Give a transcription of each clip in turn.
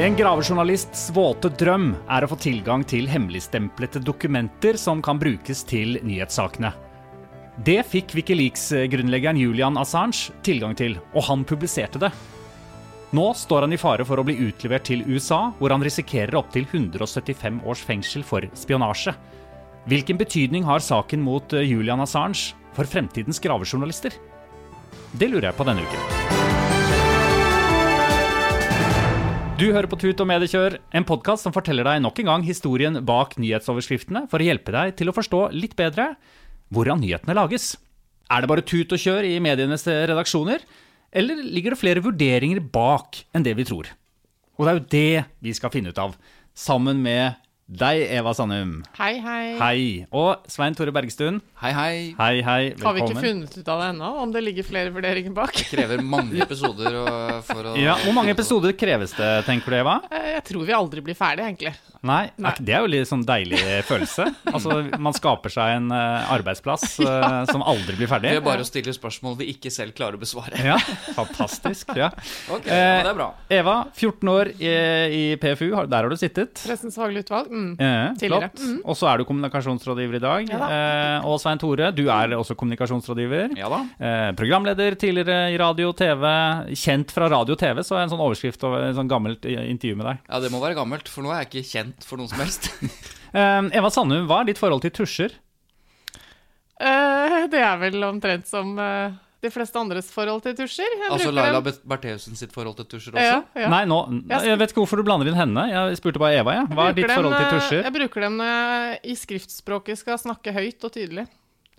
En gravejournalists våte drøm er å få tilgang til hemmeligstemplede dokumenter som kan brukes til nyhetssakene. Det fikk Wikileaks-grunnleggeren Julian Assange tilgang til, og han publiserte det. Nå står han i fare for å bli utlevert til USA, hvor han risikerer opptil 175 års fengsel for spionasje. Hvilken betydning har saken mot eh, Julian Assange for fremtidens gravejournalister? Det lurer jeg på denne uken. Du hører på Tut og Mediekjør, en podkast som forteller deg nok en gang historien bak nyhetsoverskriftene for å hjelpe deg til å forstå litt bedre hvordan nyhetene lages. Er det bare tut og kjør i medienes redaksjoner, eller ligger det flere vurderinger bak enn det vi tror? Og det er jo det vi skal finne ut av, sammen med deg, Eva Sandum. Hei, hei. Hei. Og Svein Tore Bergstuen. Hei, hei. Hei, hei. Har vi ikke funnet ut av det ennå, om det ligger flere vurderinger bak? Det Krever mange episoder og- for å Ja, Hvor mange episoder kreves det, tenker du, Eva? Eh, Jeg tror vi aldri blir ferdig, egentlig. Nei, Nei. det er jo litt sånn deilig følelse. Altså, Man skaper seg en eh, arbeidsplass ja. som aldri blir ferdig. Det er bare å stille spørsmål vi ikke selv klarer å besvare. Ja, fantastisk. ja. Ok, Eh, ja, det er bra. Eva, 14 år i, i PFU, der har du sittet. Pressens faglige utvalg. Mm. Eh, Tidligere. flott. Og så er du kommunikasjonsrådgiver i dag. Ja da. eh, og Svein Tore, du er også kommunikasjonsrådgiver. Ja da. Eh, programleder tidligere i radio og TV. Kjent fra radio og TV, så er en sånn overskrift over et sånn gammelt eh, intervju med deg. Ja, det må være gammelt, for nå er jeg ikke kjent for noen som helst. Eh, Eva Sandum, hva er ditt forhold til tusjer? Eh, det er vel omtrent som eh, de fleste andres forhold til tusjer. Jeg altså Laila Bertheussen sitt forhold til tusjer også. Ja, ja. Nei, nå, Jeg vet ikke hvorfor du blander inn henne. Jeg spurte bare Eva. Ja. Hva er ditt forhold til eh, tusjer? Jeg bruker dem når jeg i skriftspråket skal snakke høyt og tydelig.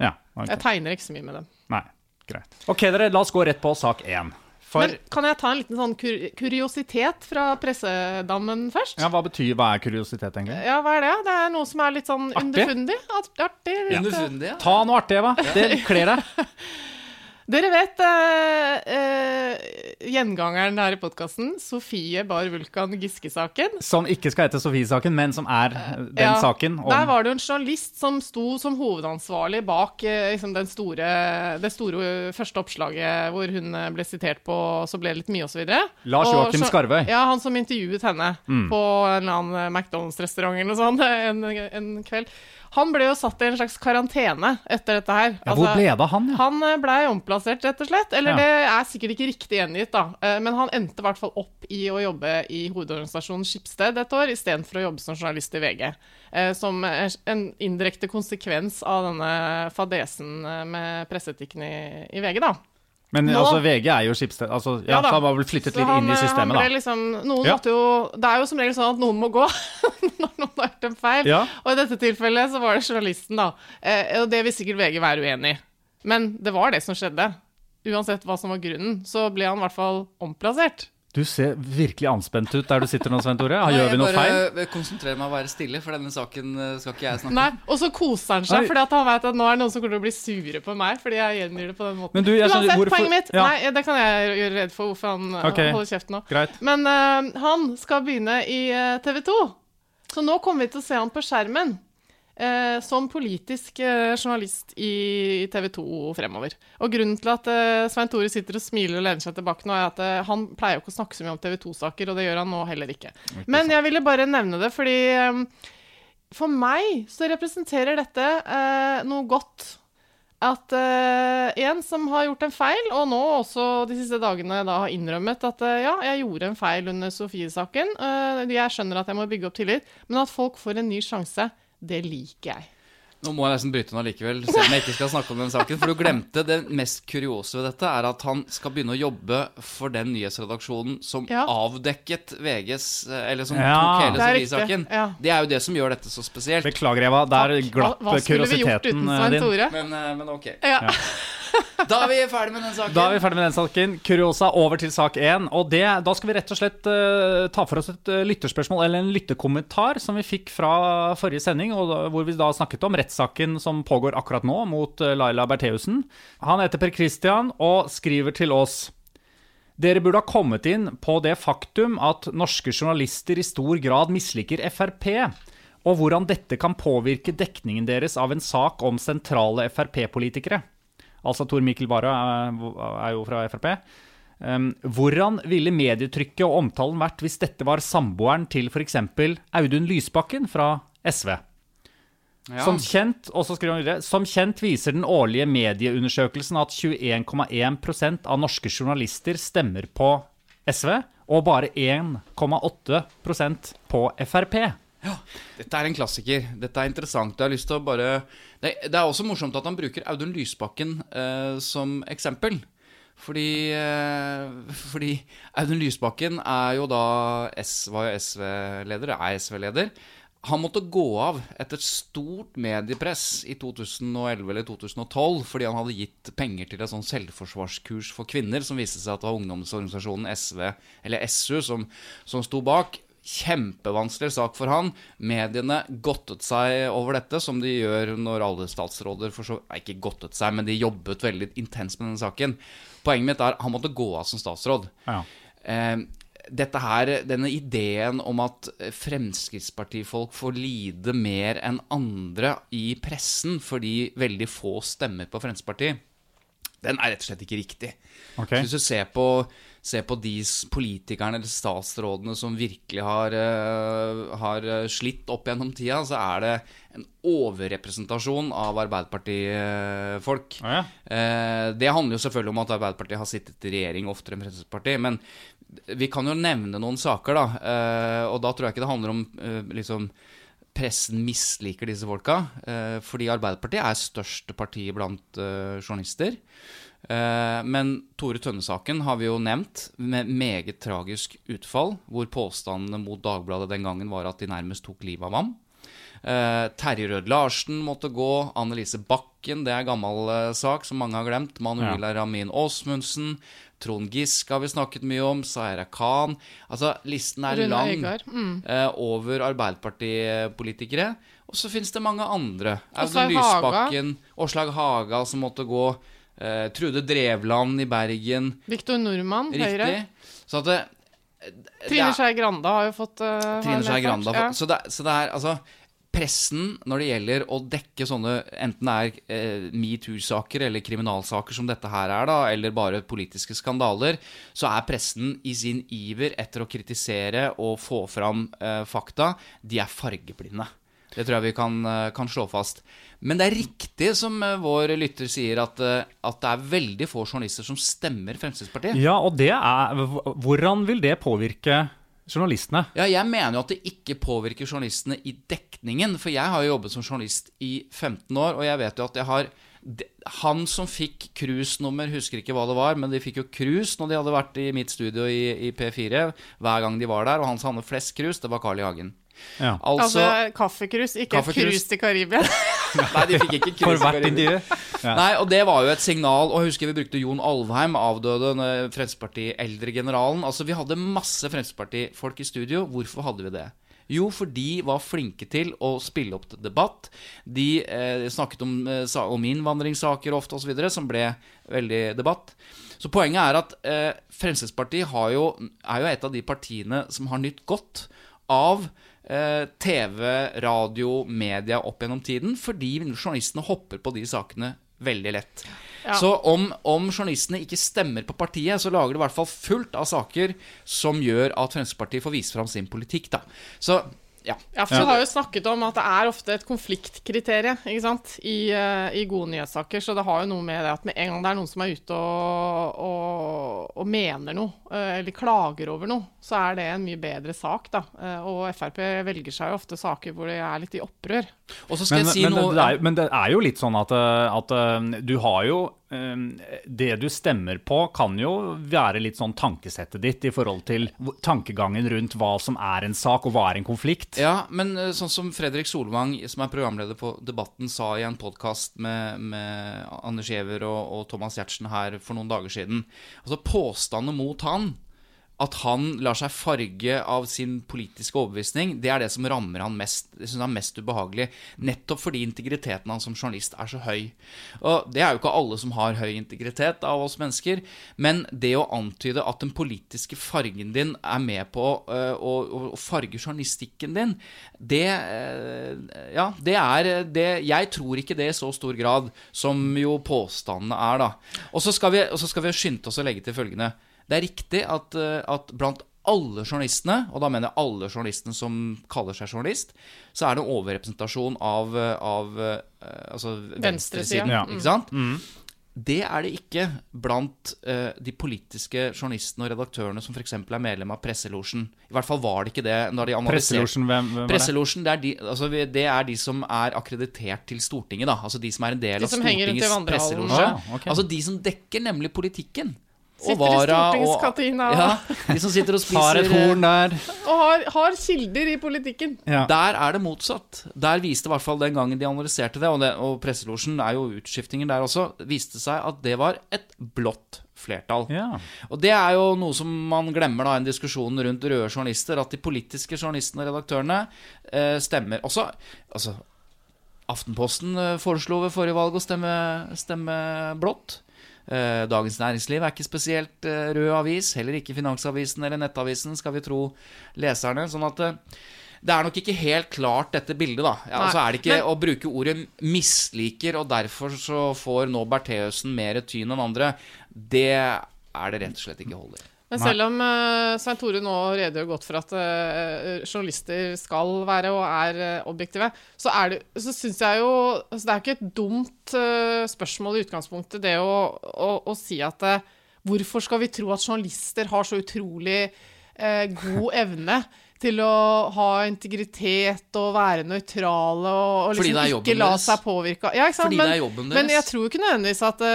Ja, okay. Jeg tegner ikke så mye med dem. Nei, greit. Ok, dere, la oss gå rett på sak én. For Men kan jeg ta en liten sånn kur kuriositet fra pressedammen først? ja, hva betyr hva er kuriositet, egentlig? Ja, hva er det? Det er noe som er litt sånn Artig? underfundig. Art- Artig. litt, eh, Underfundig, ja. Ta noe artig, Eva. Det kler deg. Dere vet eh, eh, gjengangeren her i podkasten, Sofie Bar Vulkan Giske-saken. Som ikke skal hete Sofie-saken, men som er eh, den Ja, saken om Der var det jo en journalist som sto som hovedansvarlig bak eh, liksom den store, det store eh, første oppslaget hvor hun eh, ble sitert på, så ble det litt mye osv. Lars Joakim Skarvøy. Ja, han som intervjuet henne Mm. på en eller annen eh, McDonald's-restaurant eller noe sånt en, en kveld. Han ble jo satt i en slags karantene etter dette her. ja, Hvor Altså, ble det han, ja? han eh, blei omplassert, rett og slett. Eller Ja. det er sikkert ikke riktig gjengitt, da. Eh, Men han endte i hvert fall opp i å jobbe i hovedorganisasjonen Skipsted et år, istedenfor å jobbe som journalist i VG. Eh, Som en indirekte konsekvens av denne fadesen med presseetikken i, i VG, da. Men Nå- altså, VG er jo skipsted. Altså, ja, Ja da. han var vel flyttet litt han, inn i systemet, da. liksom, Ja. jo, det er jo som regel sånn at noen må gå når noen har gjort en feil. Ja. Og i dette tilfellet så var det journalisten, da. Eh, og det vil sikkert VG være uenig i. Men det var det som skjedde. Uansett hva som var grunnen, så ble han i hvert fall omplassert. Du ser virkelig anspent ut der du sitter nå, Svein Tore. Gjør vi noe jeg feil? bare konsentrerer meg om å være stille, for denne saken eh, skal ikke jeg snakke Nei. Og så koser han seg, for han vet at nå er det noen som kommer til å bli sure på meg fordi jeg gjengir det på den måten. Men du, jeg skjønner- Uansett, hvorfor- poenget mitt Ja. Nei, det kan jeg gjøre redd for hvorfor han okay. Holder kjeft nå. Greit. Men uh, han skal begynne i TV 2. Så nå kommer vi til å se han på skjermen. Eh, som politisk eh, journalist i TV 2 fremover. Og grunnen til at eh, Svein Tore sitter og smiler og lener seg tilbake nå, er at eh, han pleier jo ikke å snakke så mye om TV 2-saker, og det gjør han nå heller ikke. Men jeg ville bare nevne det fordi eh, for meg så representerer dette eh, noe godt. at eh, en som har gjort en feil, og nå også de siste dagene da har innrømmet at eh, ja, jeg gjorde en feil under Sofie-saken. Eh, jeg skjønner at jeg må bygge opp tillit, men at folk får en ny sjanse, det liker jeg. Nå må jeg nesten bryte nå likevel, selv om jeg ikke skal snakke om den saken. For du glemte det mest kuriose ved dette, er at han skal begynne å jobbe for den nyhetsredaksjonen som Ja. avdekket VGs Eller som Ja. tok hele Sofie-saken. ja. Det er jo det som gjør dette så spesielt. Beklager, Eva. Der glapp hva, hva skulle vi gjort kuriositeten uten eh, Svein din. Tore? Men, eh, men ok. Ja. Da er vi ferdig med den saken. Da er vi ferdig med den saken. Kuriosa over til sak én. Og da skal vi rett og slett uh, ta for oss et uh, lytterspørsmål, eller en lyttekommentar, som vi fikk fra forrige sending, da, hvor vi da snakket om rettssaken som pågår akkurat nå mot uh, Laila Bertheussen. Han heter Per Christian og skriver til oss. Dere burde ha kommet inn på det faktum at norske journalister i stor grad misliker Frp, og hvordan dette kan påvirke dekningen deres av en sak om sentrale Frp-politikere. Altså Tor Mikkel Wara er, jo fra Frp. Um, hvordan ville medietrykket og omtalen vært hvis dette var samboeren til f.eks. Audun Lysbakken fra SV? Ja. Som kjent, videre, som kjent viser den årlige medieundersøkelsen at 21,1% av norske journalister stemmer på SV, og bare 1,8% på Frp. Dette er en klassiker. Dette er interessant. Jeg har lyst til å bare Det, det er også morsomt at han bruker Audun Lysbakken eh, som eksempel. Fordi, eh, fordi Audun Lysbakken er jo da S, var jo SV-leder, er SV-leder. Han måtte gå av etter et stort mediepress i 2011 eller 2012 fordi han hadde gitt penger til et sånn selvforsvarskurs for kvinner, som viste seg at det var ungdomsorganisasjonen SV, eller SU, som, som sto bak. Kjempevanskelig sak for han. Mediene godtet seg over dette, som de gjør når alle statsråder for så, nei, Ikke godtet seg, men de jobbet veldig intenst med denne saken. Poenget mitt er han måtte gå av som statsråd. Ja. Eh, dette her, denne ideen om at Fremskrittspartifolk får lide mer enn andre i pressen fordi veldig få stemmer på Fremskrittspartiet, den er rett og slett ikke riktig. Okay. Så hvis du ser på, ser på de politikerne eller statsrådene som virkelig har, eh, har eh, slitt opp gjennom tida, så er det en overrepresentasjon av Arbeiderpartifolk. Å ja. Eh, Det handler jo selvfølgelig om at Arbeiderpartiet har sittet i regjering oftere enn Fremskrittspartiet. Men vi kan jo nevne noen saker, da. Og da tror jeg ikke det handler om liksom pressen misliker disse folka. Fordi Arbeiderpartiet er største parti blant journalister. Eh, Men Tore Tønne-saken har vi jo nevnt, med meget tragisk utfall. Hvor påstandene mot Dagbladet den gangen var at de nærmest tok livet av ham. Eh, Terje Rød-Larsen måtte gå. Annelise Bakken, det er gammel eh, sak som mange har glemt. Manuela Ramin Aasmundsen. Trond Giske har vi snakket mye om. Zaira Khan. Altså, listen er Rune lang Mm. over Arbeiderpartipolitikere. Og så finnes det mange andre. Audun. Lysbakken, Åslaug Haga som måtte gå. Eh, Trude Drevland i Bergen. Viktor Nordmann, Høyre. Så at det, det Trine Skei Grande har jo fått uh, Trine Skei Grande. har Ja. Så, det, så det er altså Pressen, når det gjelder å dekke sånne enten det er eh, metoo-saker eller kriminalsaker som dette her er, da, eller bare politiske skandaler, så er pressen i sin iver etter å kritisere og få fram eh, fakta, de er fargeblinde. Det tror jeg vi kan, eh, kan slå fast. Men det er riktig som eh, vår lytter sier, at, eh, at det er veldig få journalister som stemmer Fremskrittspartiet. Ja, og det er Hvordan vil det påvirke journalistene? Ja, jeg mener jo at det ikke påvirker journalistene i dekningen. For jeg har jo jobbet som journalist i 15 år, og jeg vet jo at jeg har Han som fikk cruisenummer, husker ikke hva det var, men de fikk jo cruise når de hadde vært i mitt studio i, i P4 hver gang de var der, og han som hadde flest cruise, det var Carl I. Hagen. Ja. Altså, Altså kaffekrus, ikke et krus til Karibia. Nei, de fikk ikke For cruise. hvert intervju. Ja. Nei, og det var jo et signal. Og jeg husker vi brukte Jon Alvheim, avdøde Fremskrittsparti-eldregeneralen. Altså, vi hadde masse Fremskrittsparti-folk i studio. Hvorfor hadde vi det? Jo, for de var flinke til å spille opp til debatt. De eh, snakket om, eh, sa- om innvandringssaker ofte osv., som ble veldig debatt. Så poenget er at eh, Fremskrittspartiet har jo, er jo et av de partiene som har nytt godt av TV, radio, media opp gjennom tiden, fordi journalistene hopper på de sakene veldig lett. Ja. Så om, om journalistene ikke stemmer på partiet, så lager det i hvert fall fullt av saker som gjør at Fremskrittspartiet får vise fram sin politikk. Da. Så Ja. Ja, for Du har jo snakket om at det er ofte et konfliktkriterium ikke sant? I, eh, i gode nyhetssaker. Så det har jo noe med det at med en gang det er noen som er ute og, og, og mener noe, eh, eller klager over noe, så er det en mye bedre sak. da. Eh, Og Frp velger seg jo ofte saker hvor de er litt i opprør. Og så skal Men, jeg si men, noe det er, men det er jo litt sånn at, at du har jo Det du stemmer på, kan jo være litt sånn tankesettet ditt i forhold til tankegangen rundt hva som er en sak, og hva er en konflikt. Ja, men eh, sånn som Fredrik Solvang, som er programleder på Debatten, sa i en podkast med, med Anders Giæver og, og Thomas Giertsen her for noen dager siden Altså Påstanden mot han, at han lar seg farge av sin politiske overbevisning, det er det som rammer han mest. Det synes han er mest ubehagelig. Nettopp fordi integriteten hans som journalist er så høy. Og det er jo ikke alle som har høy integritet av oss mennesker, men det å antyde at den politiske fargen din er med på øh, å, å, farge journalistikken din, det øh, Ja, det er det Jeg tror ikke det i så stor grad som jo påstandene er, da. Og så skal vi, skal vi skynde oss å legge til følgende. Det er riktig at, eh, at blant alle journalistene, og da mener jeg alle journalistene som kaller seg journalist, så er det overrepresentasjon av, av eh, altså Venstresiden, ja. Ikke sant? Det er det ikke blant uh, de politiske journalistene og redaktørene som f.eks. er medlem av Presselosjen. I hvert fall var det ikke det når de Presselosjen, hvem, hvem det? Presselosjen, det, er de, altså, det er de som er akkreditert til Stortinget, da. Altså de som er en del De av Stortingets presselosje. Ah, okay. Altså de som dekker nemlig politikken. Sitter i stortingskantina og- Ja, de som sitter og Tar et spiser eh, horn der. Og har, har kilder i politikken. Ja. Der er det motsatt. Der viste i hvert fall den gangen de analyserte det, og, det, og presselosjen er jo utskiftingen der også, viste seg at det var et blått flertall. Ja. Og det er jo noe som man glemmer da i en diskusjon rundt røde journalister, at de politiske journalistene og redaktørene eh, stemmer også Altså, Aftenposten eh, foreslo ved forrige valg å stemme, stemme blått. Eh, Dagens Næringsliv er ikke spesielt eh, rød avis, heller ikke Finansavisen eller Nettavisen, skal vi tro leserne. Sånn at eh, det er nok ikke helt klart, dette bildet, da. Ja, altså er det ikke men- å bruke ordet 'misliker', og derfor så får nå Bertheussen mer tyn enn andre. Det er det rett og slett ikke hold i. Men selv om uh, Svein Tore nå redegjør godt for at uh, journalister skal være og er uh, objektive, så, er det, så syns jeg jo altså Det er ikke et dumt uh, spørsmål i utgangspunktet, det å, å, å si at Hvorfor skal vi tro at journalister har så utrolig god evne til å ha integritet og være nøytrale og, og liksom ikke la seg påvirke ja, ikke sant? Fordi men, det er jobben Men jeg tror ikke nødvendigvis at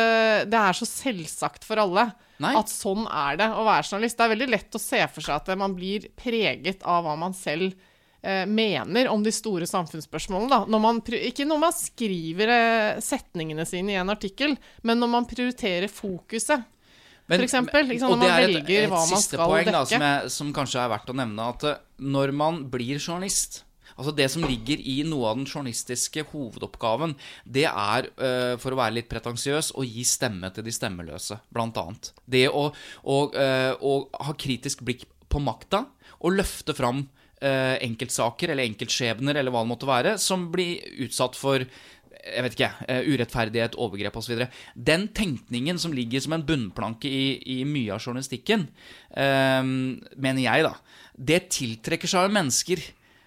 det er så selvsagt for alle. Nei. At sånn er det å være journalist. Det er veldig lett å se for seg at man blir preget av hva man selv eh, mener om de store samfunnsspørsmålene. Da. Når man, ikke når man skriver eh, setningene sine i en artikkel, men når man prioriterer fokuset. Men- For eksempel, liksom, og når man det er et- hva et man siste skal poeng, Da, dekke. som, jeg, som kanskje er verdt å nevne, at eh, når man blir journalist Altså Det som ligger i noe av den journalistiske hovedoppgaven, det er, eh, for å være litt pretensiøs, å gi stemme til de stemmeløse, blant annet. Det å, å, eh, å ha kritisk blikk på makta og løfte fram eh, enkeltsaker eller enkeltskjebner eller hva det måtte være, som blir utsatt for jeg vet ikke, urettferdighet, overgrep osv. Den tenkningen som ligger som en bunnplanke i, i mye av journalistikken, eh, mener jeg, da, det tiltrekker seg av mennesker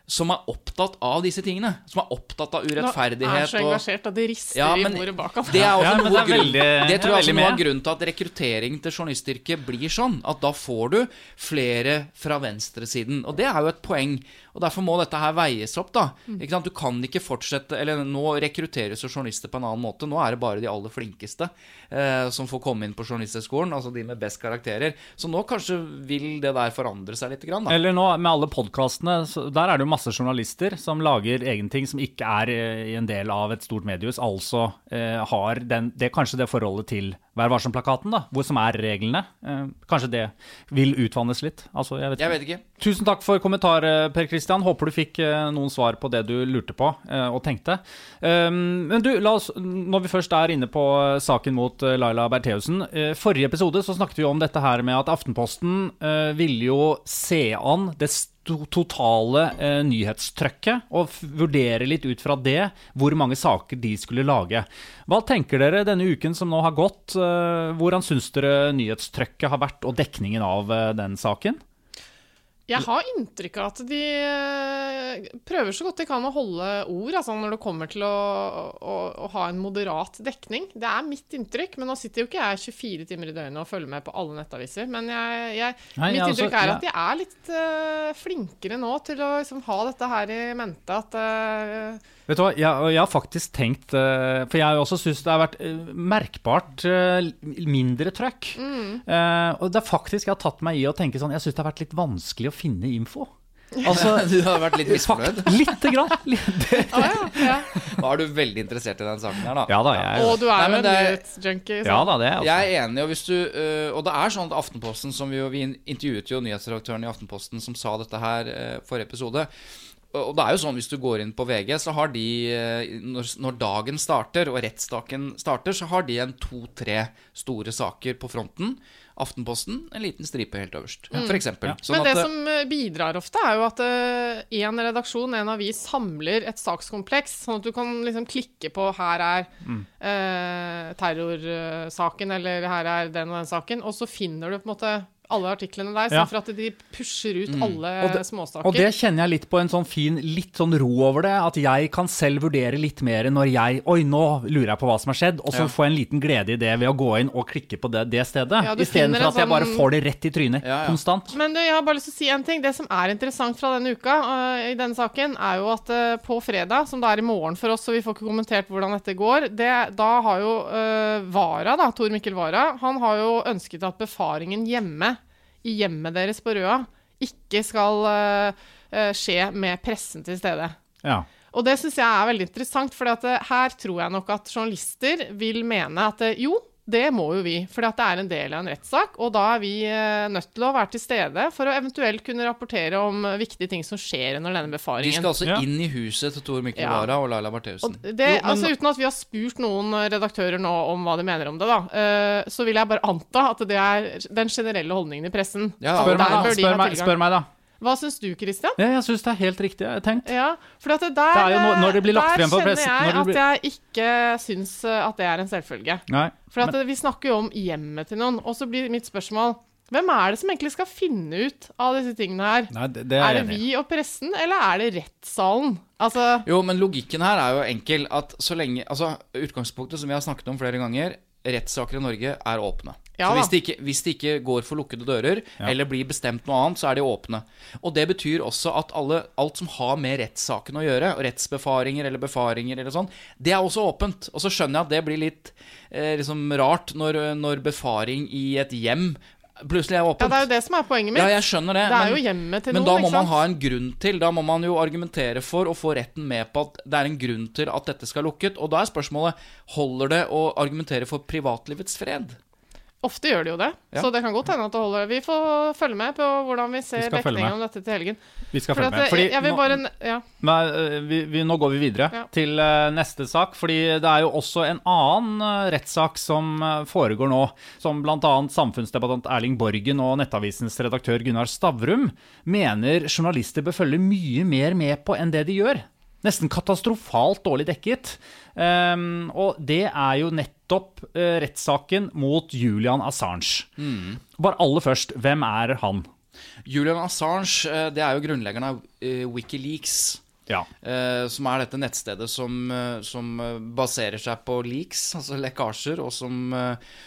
som er opptatt av disse tingene. Som er opptatt av urettferdighet. Nå er så engasjert at de rister Ja, i men bordet bak ham. det er også Ja, men noe det er grunn, veldig- det jeg er tror jeg også noe av grunnen til at rekruttering til journalistyrket blir sånn. At da får du flere fra venstresiden. Og det er jo et poeng. Og derfor må dette her veies opp, da. Mm. Ikke sant? Du kan ikke fortsette Eller nå rekrutteres jo journalister på en annen måte. Nå er det bare de aller flinkeste eh, som får komme inn på Journalisthøgskolen. Altså de med best karakterer. Så nå kanskje vil det der forandre seg litt, grann, da. Eller nå med alle podkastene, der er det jo masse journalister som lager egen ting som ikke er eh, i en del av et stort mediehus. Altså eh, har den, det kanskje det forholdet til Vær varsom-plakaten, da, hvor som er reglene. Eh, kanskje det vil utvannes litt. Altså, jeg vet Jeg vet ikke. Tusen takk for kommentar, eh, Per Christian. Håper du fikk eh, noen svar på det du lurte på eh, og tenkte. Um, Men du, oss, når vi først er inne på saken mot Laila Bertheussen Forrige episode så snakket vi om dette her med at Aftenposten ville jo se an det sto- totale eh, nyhetstrøkket og vurdere litt ut fra det hvor mange saker de skulle lage. Hva tenker dere denne uken som nå har gått? Eh, hvordan syns dere nyhetstrøkket har vært, og dekningen av eh, den saken? Jeg har inntrykk av at de eh, prøver så godt de kan å holde ord altså når det kommer til å, å, å ha en moderat dekning. Det er mitt inntrykk, men nå sitter jo ikke jeg 24 timer i døgnet og følger med på alle nettaviser. Men jeg, jeg, Nei, mitt inntrykk er at de er litt uh, flinkere nå til å liksom, ha dette her i mente. At uh, Vet du hva, jeg, jeg har faktisk tenkt For jeg har også syns det har vært merkbart mindre trøkk. Eh, og det er faktisk jeg har tatt meg i å tenke sånn Jeg syns det har vært litt vanskelig å finne info. Altså Du har vært litt misfornøyd. Lite grann. Litt- ah, ja, ja. Da er du veldig interessert i den saken her, da. Ja da, jeg Og du er jo en nyhetsjunkie. Ja da, det er også. Jeg er enig, og hvis du øh, Og det er sånn at Aftenposten, som vi Vi intervjuet jo nyhetsredaktøren i Aftenposten som sa dette her øh, forrige episode. Og det er jo sånn hvis du går inn på VG, så har de øh, når, når dagen starter, og rettssaken starter, så har de en to-tre store saker på fronten. Aftenposten en liten stripe helt øverst, for eksempel. Sånn Men det at, øh, som eh, bidrar ofte, er jo at én en redaksjon, en avis, samler et sakskompleks, sånn at du kan liksom klikke på her er eh, terrorsaken, eller her er den og den saken, og så finner du på en måte alle artiklene der, Ja. for at de pusher ut alle Og det- småsaker. Og det kjenner jeg litt på en sånn fin litt sånn ro over det. At jeg kan selv vurdere litt mer når jeg Oi, nå lurer jeg på hva som har skjedd. Og så Ja. får jeg en liten glede i det ved å gå inn og klikke på det, det stedet. Ja, Istedenfor at jeg bare sånn- får det rett i trynet Ja, ja. konstant. Men du, jeg har bare lyst til å si en ting. Det som er interessant fra denne uka uh, i denne saken, er jo at uh, på fredag, som det er i morgen for oss, så vi får ikke kommentert hvordan dette går, det, da har jo uh, Vara, da, Tor Mikkel Wara, han har jo ønsket at befaringen hjemme, i hjemmet deres på Røa, ikke skal øh, øh, skje med pressen til stede. Ja. Og det syns jeg er veldig interessant, for her tror jeg nok at journalister vil mene at eh, jo, det må jo vi, for det er en del av en rettssak. Og da er vi eh, nødt til å være til stede for å eventuelt kunne rapportere om viktige ting som skjer under denne befaringen. de skal altså Ja. inn i huset til Tor Mikkel Ja. Og Laila Bertheussen. Og det, Jo, men- altså Uten at vi har spurt noen redaktører nå om hva de mener om det, da, eh, så vil jeg bare anta at det er den generelle holdningen i pressen. Ja, Spør meg, da. Spør meg, spør meg da. Hva syns du, Christian? Ja, jeg syns det er helt riktig tenkt. Ja, for at det der, Det er jo når- når det blir lagt frem for kjenner jeg blir... at jeg ikke syns eh, at det er en selvfølge. Nei. For at vi snakker jo om hjemmet til noen, og så blir mitt spørsmål hvem er det som egentlig skal finne ut av disse tingene her? Nei, det, det Er er det vi og pressen, eller er det rettssalen? Altså Jo, men logikken her er jo enkel. At så lenge Altså, utgangspunktet som vi har snakket om flere ganger, rettssaker i Norge er åpne. Ja så hvis det, ikke, hvis det ikke går for lukkede dører, eller blir bestemt noe annet, så er de åpne. Og det betyr også at alle, alt som har med rettssaken å gjøre, rettsbefaringer eller befaringer eller sånn, det er også åpent. Og så skjønner jeg at det blir litt eh, liksom rart når, når befaring i et hjem plutselig er Ja, åpent. det er jo det som er poenget mitt. Ja, jeg skjønner det. Det er men- jo hjemmet til men noen, da må man ha en grunn til. Da må man jo argumentere for å få retten med på at det er en grunn til at dette skal lukket. Og da er spørsmålet holder det å argumentere for privatlivets fred. Ofte gjør de jo det, Ja. så det kan godt hende at det holder. Vi får følge med på hvordan vi ser Vi skal dekningen om dette til helgen. Vi skal Fordi følge med. Fordi jeg, jeg bare ja. Nei, øh, vi, vi, nå går vi videre Ja. til uh, neste sak. Fordi det er jo også en annen uh, rettssak som uh, foregår nå. Som bl.a. samfunnsdebattant Erling Borgen og Nettavisens redaktør Gunnar Stavrum mener journalister bør følge mye mer med på enn det de gjør. Nesten katastrofalt dårlig dekket. Um, og det er jo nettopp uh, rettssaken mot Julian Assange. Bare aller først, hvem er han? Julian Assange eh, det er jo grunnleggeren av eh, Wikileaks. Ja. eh, Som er dette nettstedet som, eh, som eh, baserer seg på leaks, altså lekkasjer, og som,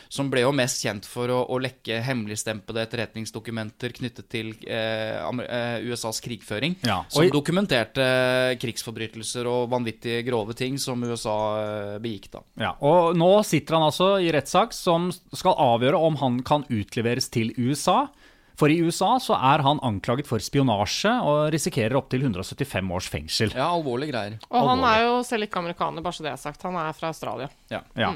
som ble jo mest kjent for å, å lekke hemmeligstempede etterretningsdokumenter knyttet til eh, USAs krigføring. Ja, Som i- dokumenterte krigsforbrytelser og vanvittige grove ting som USA begikk da. Ja, og nå sitter han altså i rettssak som skal avgjøre om han kan utleveres til USA. For i USA så er han anklaget for spionasje og risikerer opptil 175 års fengsel. Ja, alvorlige greier. Og han Alvorlig. er jo selv ikke amerikaner, bare så det er sagt. Han er fra Australia. Ja. Ja.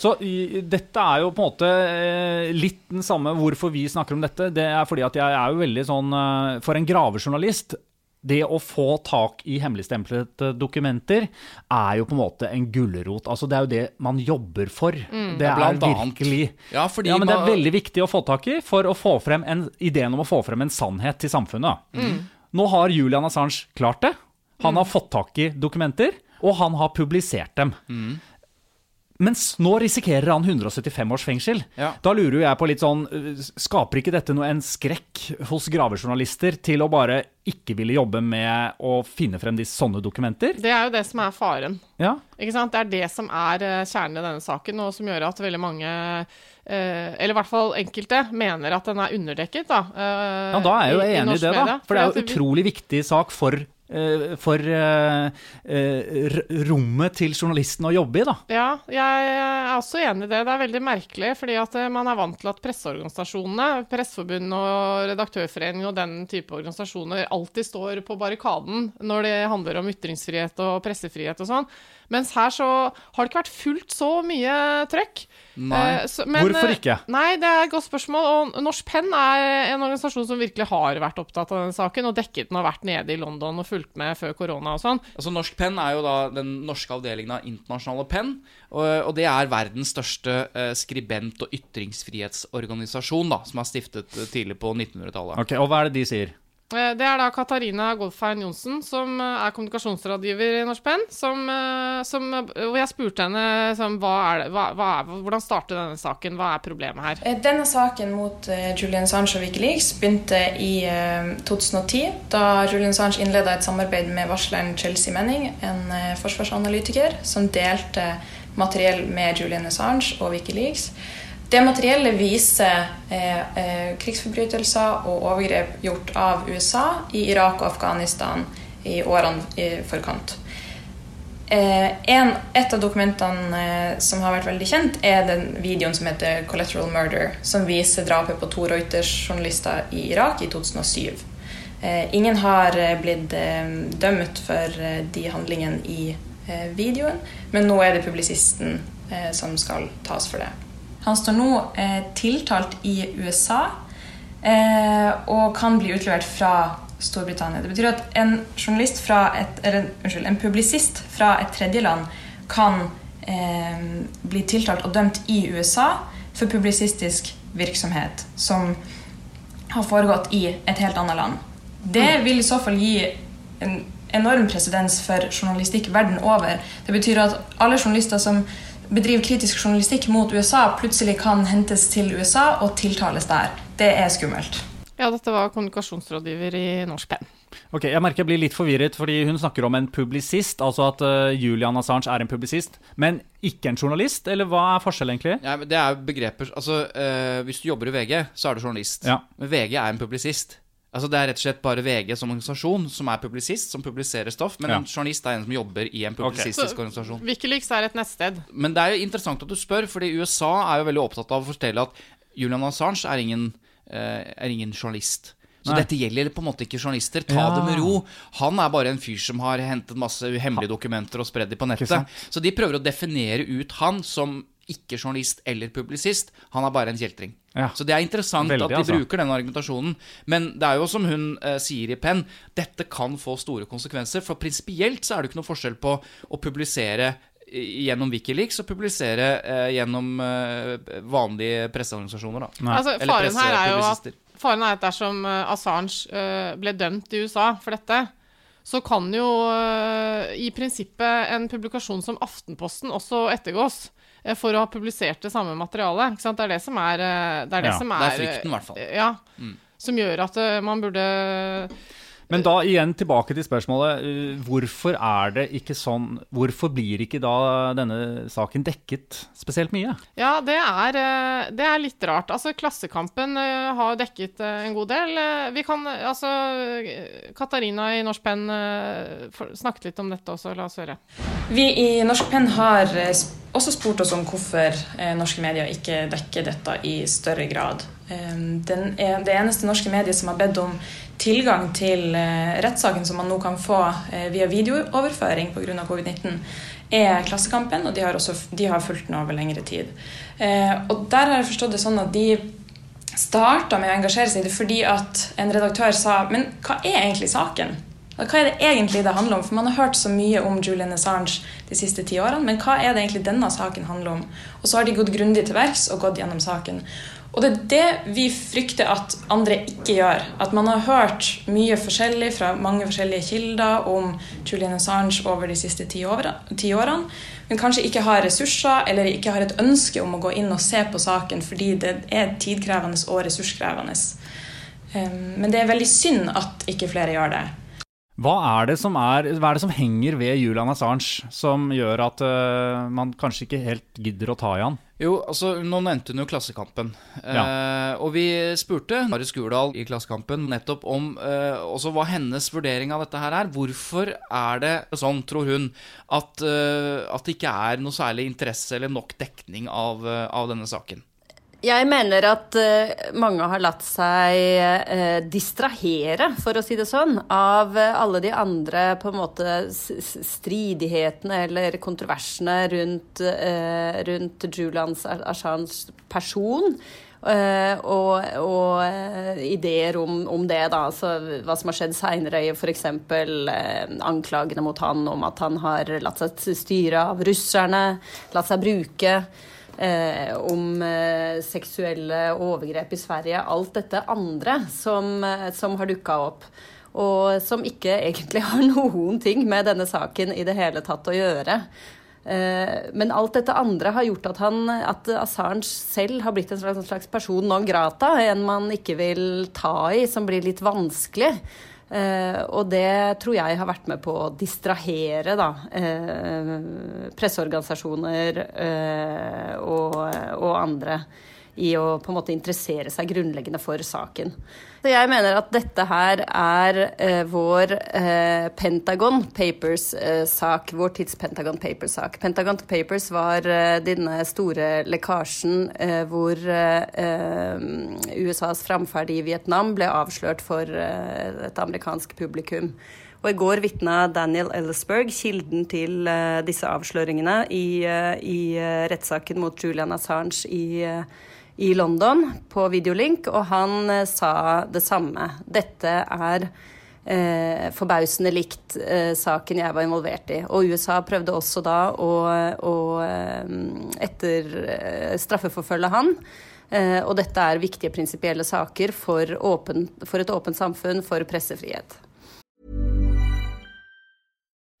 Så i, dette er jo på en måte eh, litt den samme hvorfor vi snakker om dette. Det er fordi at jeg er jo veldig sånn eh, For en gravejournalist det å få tak i hemmeligstemplede dokumenter er jo på en måte en gulrot. Altså, det er jo det man jobber for. Det er virkelig Ja, fordi ja, men det er veldig viktig å få tak i for å få frem en, ideen om å få frem en sannhet til samfunnet. Nå har Julian Assange klart det. Han har fått tak i dokumenter, og han har publisert dem. Mens nå risikerer han 175 års fengsel. Ja. Da lurer jo jeg på litt sånn øh, Skaper ikke dette noe en skrekk hos gravejournalister til å bare ikke ville jobbe med å finne frem de sånne dokumenter? Det er jo det som er faren. Ja. Ikke sant? Det er det som er eh, kjernen i denne saken, og som gjør at veldig mange eh, eller i hvert fall enkelte, mener at den er underdekket. Da, eh, ja, da er jeg jo i- i enig i det, da. For det er jo en utrolig viktig sak for, eh, for eh, eh, rommet til journalisten å jobbe i, da. Ja, jeg er også enig i det. Det er veldig merkelig, fordi at eh, man er vant til at presseorganisasjonene, Presseforbundet og Redaktørforeningen og den type organisasjoner alltid står på barrikaden når det handler om ytringsfrihet og pressefrihet og sånn. Mens her så har det ikke vært fullt så mye trøkk. Nei. Eh, så- men, Hvorfor eh, ikke? Nei, det er et godt spørsmål. Og Norsk Penn er en organisasjon som virkelig har vært opptatt av denne saken, og dekket den og vært nede i London og fulgt med før korona og sånn. Altså Norsk Penn er jo da den norske avdelingen av Internasjonale Penn. Og, og det er verdens største eh, skribent- og ytringsfrihetsorganisasjon, da, som er stiftet eh, tidlig på 1900-tallet. Ok, Og hva er det de sier? Eh, Det er da Katarina Goldfein Johnsen, som eh, er kommunikasjonsrådgiver i Norsk Penn. Eh, hvor jeg spurte henne som, hva er det, hva, hva hvordan startet denne saken, hva er problemet her? Denne saken mot Julian Assange og Wikileaks begynte i eh, 2010, da Julian Assange innleda et samarbeid med varsleren Chelsea Manning, en forsvarsanalytiker, som delte materiell med Julian Assange og Wikileaks. Det materiellet viser eh, eh, krigsforbrytelser og overgrep gjort av USA i Irak og Afghanistan i årene i forkant. Eh, en, et av dokumentene eh, som har vært veldig kjent, er den videoen som heter 'Collateral Murder', som viser drapet på to Reuters-journalister i Irak i 2007. Eh, ingen har eh, blitt dømt for de handlingene i videoen, men nå er det publisisten som skal tas for det. Han står nå eh, tiltalt i USA eh, og kan bli utlevert fra Storbritannia. Det betyr at en et, eller, unnskyld, en publisist fra et tredjeland kan eh, bli tiltalt og dømt i USA for publisistisk virksomhet som har foregått i et helt annet land. Det vil i så fall gi en enorm presedens for journalistikk verden over. Det betyr at alle journalister som bedriver kritisk journalistikk mot USA, plutselig kan hentes til USA og tiltales der. Det er skummelt. Ja, dette var kommunikasjonsrådgiver i Norsk Penn. Ok, Jeg merker jeg blir litt forvirret, fordi hun snakker om en publisist. Altså at uh, Julian Assange er en publisist, men ikke en journalist? Eller hva er forskjellen, egentlig? Ja, men det er begreper Altså, uh, Hvis du jobber i VG, så er du journalist. Ja. Men VG er en publisist. Altså Det er rett og slett bare VG som organisasjon som er publisist, som publiserer stoff. Men Ja. en journalist er en som jobber i en publisistisk organisasjon. Wikileaks er et nettsted. Men det er jo interessant at du spør, fordi USA er jo veldig opptatt av å fortelle at Julian Assange er ingen, eh, er ingen journalist. Så Nei. dette gjelder på en måte ikke journalister. Ta Ja. det med ro. Han er bare en fyr som har hentet masse hemmelige dokumenter og spredd dem på nettet. Så de prøver å definere ut han som ikke journalist eller publisist. Han er bare en kjeltring. Ja. Så det er interessant Veldig, at de altså. bruker den argumentasjonen. Men det er jo som hun eh, sier i Penn, dette kan få store konsekvenser. For prinsipielt så er det ikke noe forskjell på å publisere gjennom Wikileaks og publisere eh, gjennom eh, vanlige presseorganisasjoner. Da. Altså, faren her er jo at, faren er at dersom eh, Assange eh, ble dømt i USA for dette, så kan jo eh, i prinsippet en publikasjon som Aftenposten også ettergås for å ha publisert det samme materialet. Ikke sant? Det er det som er eh, Det er det Ja, som det er er frykten, i hvert fall. Ja. Mm. Som gjør at eh, man burde Men da igjen tilbake til spørsmålet. uh, Hvorfor er det ikke sånn Hvorfor blir ikke da denne saken dekket spesielt mye? Ja, det er, eh, det er litt rart. Altså, Klassekampen eh, har dekket eh, en god del. Eh, Vi kan eh, Altså eh, Katarina i Norsk Penn eh, snakket litt om dette også. La oss høre. Vi i Norsk Penn har eh, også spurt oss om hvorfor eh, norske medier ikke dekker dette i større grad. Eh, Den er, det eneste norske mediet som har bedt om tilgang til eh, rettssaken som man nå kan få eh, via videooverføring pga. covid-19, er Klassekampen, og de har, også, de har fulgt den over lengre tid. Eh, og der har jeg forstått det sånn at de starta med å engasjere seg i det fordi at en redaktør sa Men hva er egentlig saken? Hva er det egentlig det handler om? For Man har hørt så mye om Julian Assange de siste ti årene, men hva er det egentlig denne saken handler om? Og så har de gått grundig til verks og gått gjennom saken. Og det er det vi frykter at andre ikke gjør. At man har hørt mye forskjellig fra mange forskjellige kilder om Julian Assange over de siste ti årene, men kanskje ikke har ressurser eller ikke har et ønske om å gå inn og se på saken fordi det er tidkrevende og ressurskrevende. Ehm, men det er veldig synd at ikke flere gjør det. Hva er, det som er, hva er det som henger ved Julian Assange som gjør at uh, man kanskje ikke helt gidder å ta i han? Jo, altså, Nå nevnte hun jo Klassekampen. Ja. Eh, og vi spurte Mari Skurdal i Klassekampen nettopp om eh, også hva hennes vurdering av dette her er. Hvorfor er det sånn, tror hun, at, eh, at det ikke er noe særlig interesse eller nok dekning av, eh, av denne saken? Jeg mener at uh, mange har latt seg uh, distrahere, for å si det sånn, av uh, alle de andre på en måte stridighetene eller kontroversene rundt, rundt Julians Assange person. og, og ideer om, om, det, da. Altså, hva som har skjedd seinere, f.eks. Uh, anklagene mot han om at han har latt seg styre av russerne, latt seg bruke eh, om eh, seksuelle overgrep i Sverige. Alt dette andre som, eh, som har dukka opp. Og som ikke egentlig har noen ting med denne saken i det hele tatt å gjøre. Eh, men alt dette andre har gjort at, han, at Assange selv har blitt en slags, en slags person non grata, en man ikke vil ta i, som blir litt vanskelig. Uh, og det tror jeg har vært med på å distrahere da, uh, presseorganisasjoner uh, og, og, andre i å på en måte interessere seg grunnleggende for saken. Så jeg mener at dette her er eh, vår eh, Pentagon Papers-sak, eh, vår tids Pentagon Papers-sak. Pentagon Papers var eh, denne store lekkasjen eh, hvor eh, USAs framferd i Vietnam ble avslørt for et amerikansk publikum. Og i går vitna Daniel Ellsberg, kilden til disse avsløringene, i, i rettssaken mot Julian Assange i i London på videolink, og han eh, sa det samme. Dette er eh, forbausende likt eh, saken jeg var involvert i. Og USA prøvde også da å, å eh, etter eh, straffeforfølge han. Eh, og dette er viktige prinsipielle saker for, åpen, for et åpent samfunn, for pressefrihet.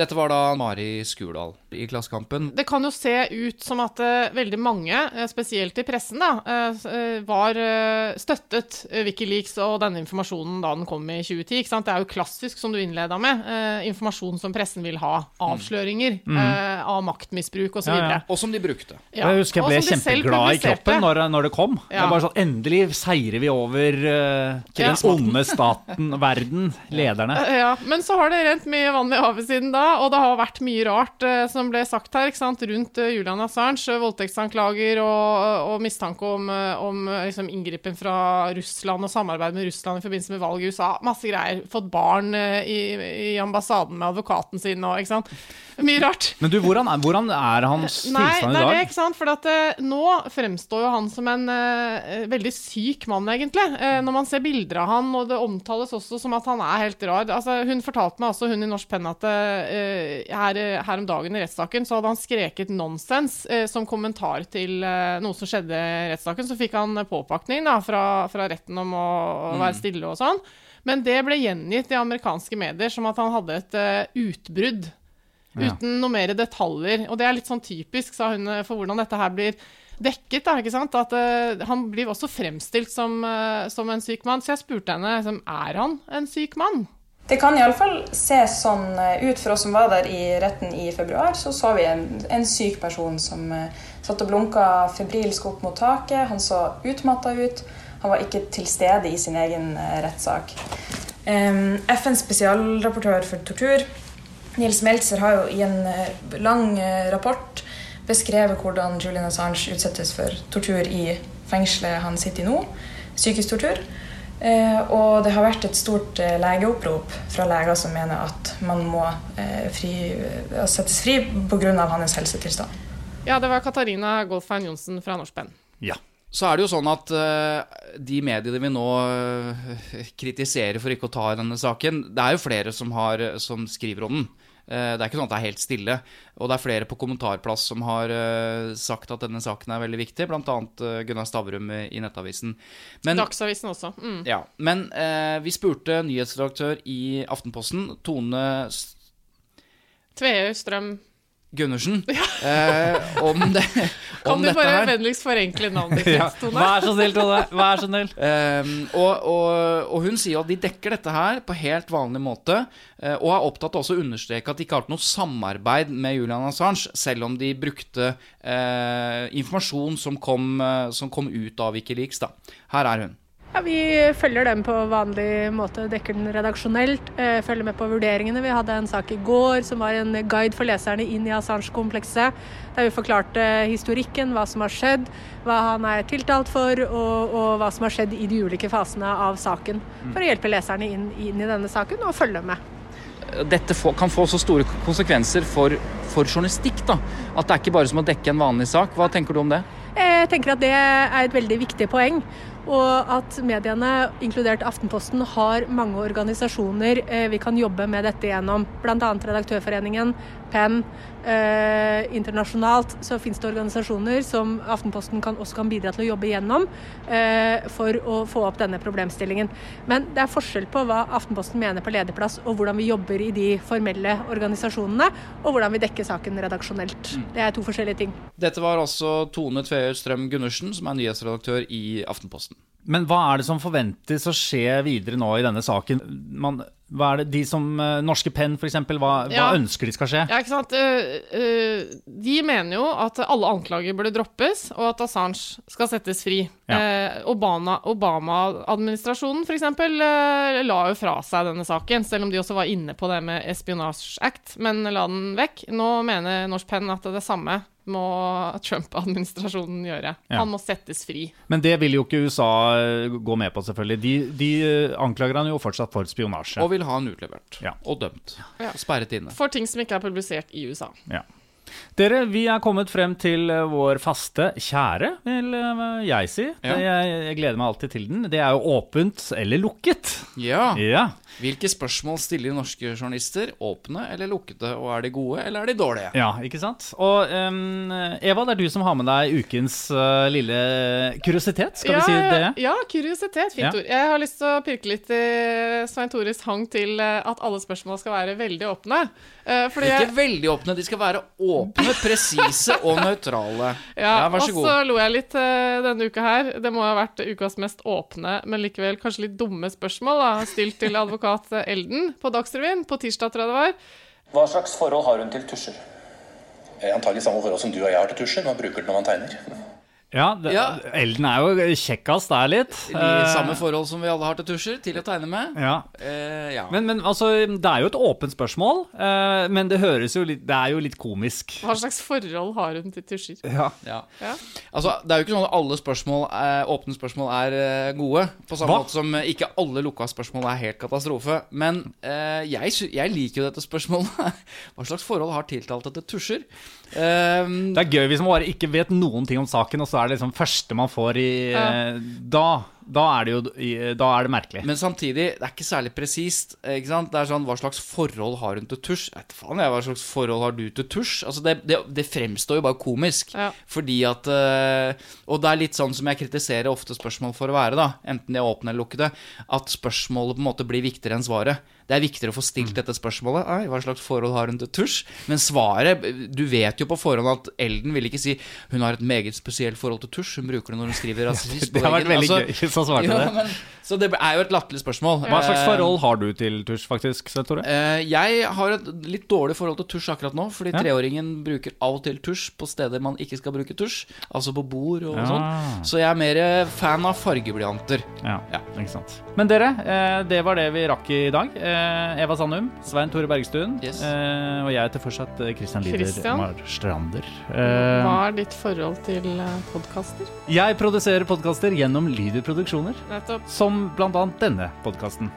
Dette var da Mari Skurdal i Klassekampen. Det kan jo se ut som at uh, veldig mange, uh, spesielt i pressen, da, uh, var støttet Wikileaks og denne informasjonen da den kom i 2010. ikke sant? Det er jo klassisk, som du innleda med, informasjon som pressen vil ha. Avsløringer mm. mm. av maktmisbruk osv. Ja, ja. Og som de brukte. Ja. Jeg husker jeg ble kjempeglad i kroppen når, når, det kom. Ja. Det var sånn, Endelig seirer vi over til den onde staten, verden, lederne. Ja, Men så har det rent mye vann i havet siden da og det har vært mye rart eh, som ble sagt her ikke sant, rundt eh, Julian Assange. Voldtektsanklager og, og mistanke om, eh, om liksom, inngripen fra Russland og samarbeid med Russland i forbindelse med valget i USA. Masse greier. Fått barn eh, i, i, ambassaden med advokaten sin og ikke sant. Mye rart. Men du, hvordan er, hvordan er hans Nei, tilstand i dag? Nei, det er ikke sant. For at, uh, nå fremstår jo han som en uh, veldig syk mann, egentlig. Uh, når man ser bilder av han, og det omtales også som at han er helt rar. Altså, hun fortalte meg også, hun i Norsk Penn, at her, her, om dagen i rettssaken så hadde han skreket 'nonsens' som kommentar til noe som skjedde i rettssaken. Så fikk han påpakning da, fra, fra retten om å, å være mm. stille og sånn. Men det ble gjengitt i amerikanske medier som at han hadde et uh, utbrudd Ja. uten noe mer detaljer. Og det er litt sånn typisk, sa hun, eh, for hvordan dette her blir dekket. Da, ikke sant? At uh, Han blir også fremstilt som, uh, som en syk mann. Så jeg spurte henne liksom, er han en syk mann. Det kan iallfall se sånn eh, ut for oss som var der i retten i februar. Så så vi en, en syk person som eh, satt og blunka febrilsk opp mot taket. Han så utmatta ut. Han var ikke til stede i sin egen eh, rettssak. FNs spesialrapportør for tortur, Nils Meltzer, har jo i en lang rapport beskrevet hvordan Julian Assange utsettes for tortur i fengselet han sitter i nå. Psykisk tortur. Eh, og det har vært et stort eh, legeopprop fra leger som mener at man må eh, fri, settes fri pga. hans helsetilstand. Ja, det var Katarina Goldfein Johnsen fra Norsk Penn. Ja. Så er det jo sånn at eh, de mediene vi nå eh, kritiserer for ikke å ta i denne saken, det er jo flere som, har, som skriver om den. Eh, det er ikke sånn at det er helt stille. Og det er flere på kommentarplass som har eh, sagt at denne saken er veldig viktig, bl.a. Uh, Gunnar Stavrum i, Nettavisen. Men, Dagsavisen også. Mm. ja, men eh, vi spurte nyhetsredaktør i Aftenposten, Tone S- Strøm. Gundersen, eh, om, det, Kan du bare vennligst forenkle navnet ditt, Ja. Tone? Vær så snill, Tone. Vær så snill. Eh, og, og, og hun sier at de dekker dette her på helt vanlig måte, eh, og er opptatt av også å understreke at de ikke har hatt noe samarbeid med Julian Assange, selv om de brukte eh, informasjon som kom, eh, som kom ut av Wikileaks. Da. Her er hun. Ja, Vi følger dem på vanlig måte, dekker den redaksjonelt. eh, Følger med på vurderingene. Vi hadde en sak i går som var en guide for leserne inn i Assange-komplekset. Der vi forklarte historikken, hva som har skjedd, hva han er tiltalt for, og, og hva som har skjedd i de ulike fasene av saken. For å hjelpe leserne inn, inn i denne saken og følge med. Dette kan få så store konsekvenser for, for journalistikk. da, At det er ikke bare som å dekke en vanlig sak. Hva tenker du om det? Jeg tenker at det er et veldig viktig poeng. Og at mediene, inkludert Aftenposten, har mange organisasjoner eh, vi kan jobbe med dette gjennom. Bl.a. Redaktørforeningen, Penn. Eh, internasjonalt så finnes det organisasjoner som Aftenposten kan, også kan bidra til å jobbe gjennom eh, for å få opp denne problemstillingen. Men det er forskjell på hva Aftenposten mener på lederplass, og hvordan vi jobber i de formelle organisasjonene, og hvordan vi dekker saken redaksjonelt. Det er to forskjellige ting. Dette var altså Tone Tveøy Strøm Gundersen, som er nyhetsredaktør i Aftenposten. Men hva er det som forventes å skje videre nå i denne saken? Man, hva er det de som eh, Norske Penn, f.eks., hva, hva Ja. ønsker de skal skje? Ja, ikke sant? Eh, eh, de mener jo at alle anklager burde droppes, og at Assange skal settes fri. Ja. Obama- Obama-administrasjonen eksempel eh, la jo fra seg denne saken, selv om de også var inne på det med Espionage Act, men la den vekk. Nå mener Norsk Penn at det, det samme må Trump-administrasjonen gjøre. Ja. Han må settes fri. Men det vil jo ikke USA eh, gå med på, selvfølgelig. De, de eh, anklager han jo fortsatt for spionasje. Og vil ha han utlevert. Ja. Og dømt. Ja. Sperret inne. For ting som ikke er publisert i USA. Ja. Dere, vi er kommet frem til eh, vår faste kjære, vil jeg si. Ja. Jeg, jeg gleder meg alltid til den. Det er jo åpent eller lukket. Ja. Ja. Hvilke spørsmål stiller norske journalister? Åpne eller lukkede? Og er de gode, eller er de dårlige? Ja, ikke sant? Og um, Eva, det er du som har med deg ukens uh, lille kuriositet. Skal ja, vi si det? Ja, kuriositet. Fint Ja. ord. Jeg har lyst til å pirke litt i Svein Tores hang til eh, at alle spørsmål skal være veldig åpne. Uh, fordi Ikke jeg, veldig åpne, de skal være åpne, presise og nøytrale. ja, vær så og så lo jeg litt uh, denne uka her. Det må ha vært ukas mest åpne, men likevel kanskje litt dumme spørsmål, da, stilt til advokat Elden på Dagsrevyen på tirsdag, tror jeg det var. Hva slags forhold har hun til tusjer? Eh, Antagelig samme forhold som du og jeg har til tusjer. Man bruker den når man tegner. Ja, det, Ja. Elden er jo kjekkast der litt. I Eh, samme forhold som vi alle har til tusjer, til å tegne med. Ja. Eh, ja. Men, men altså, det er jo et åpent spørsmål, eh, men det høres jo litt Det er jo litt komisk. Hva slags forhold har hun til tusjer? Ja. ja. Ja. Altså, det er jo ikke sånn at alle spørsmål, eh, åpne spørsmål er eh, gode. På samme Hva? måte som ikke alle lukka spørsmål er helt katastrofe. Men eh, jeg, jeg liker jo dette spørsmålet. Hva slags forhold har tiltalte til tusjer? Eh, Det er gøy hvis man bare ikke vet noen ting om saken, og så er det liksom første man får i Ja. eh, Da da er det jo da er det merkelig. Men samtidig, det er ikke særlig presist. ikke sant? Det er sånn, Hva slags forhold har hun til tusj? Vet faen jeg, Hva slags forhold har du til tusj? Altså, Det, det, det fremstår jo bare komisk. Ja. Fordi at øh, Og det er litt sånn som jeg kritiserer ofte spørsmål for å være, da. Enten de er åpne eller lukkede. At spørsmålet på en måte blir viktigere enn svaret. Det er viktigere å få stilt dette spørsmålet. Ei, hva slags forhold har hun til tusj? Men svaret Du vet jo på forhånd at Elden vil ikke si hun har et meget spesielt forhold til tusj. Hun bruker det når hun skriver rasistisk. Det har vært veldig Altså, gøy han svarte jo, det. Men, så det er jo et latterlig spørsmål. Hva slags Eh, forhold har du til tusj, faktisk, Svein Tore? Eh, jeg har et litt dårlig forhold til tusj akkurat nå, fordi Ja. treåringen bruker av og til tusj på steder man ikke skal bruke tusj, altså på bord og Ja. sånn. Så jeg er mer eh, fan av fargeblyanter. Ja, ikke sant. Men dere, eh, det var det vi rakk i dag. Eh, Eva Sandum, Svein Tore Bergstuen Yes. eh, og jeg heter fortsatt Christian Lider Marstrander. Eh, Hva er ditt forhold til podkaster? jeg produserer podkaster gjennom Lyder Produksjoner, Nettopp. som blant annet denne podkasten.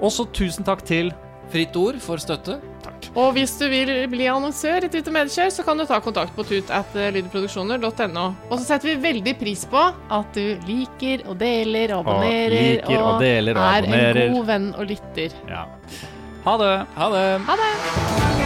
Også tusen takk til Fritt ord for støtte. Takk. Og hvis du vil bli annonsør i Tut og Medkjør, så kan du ta kontakt på tut.lydproduksjoner.no. Og så setter vi veldig pris på at du liker og deler og abonnerer liker og deler og er abonnerer. en god venn og lytter. Ja. Ha det. Ha det. Ha det!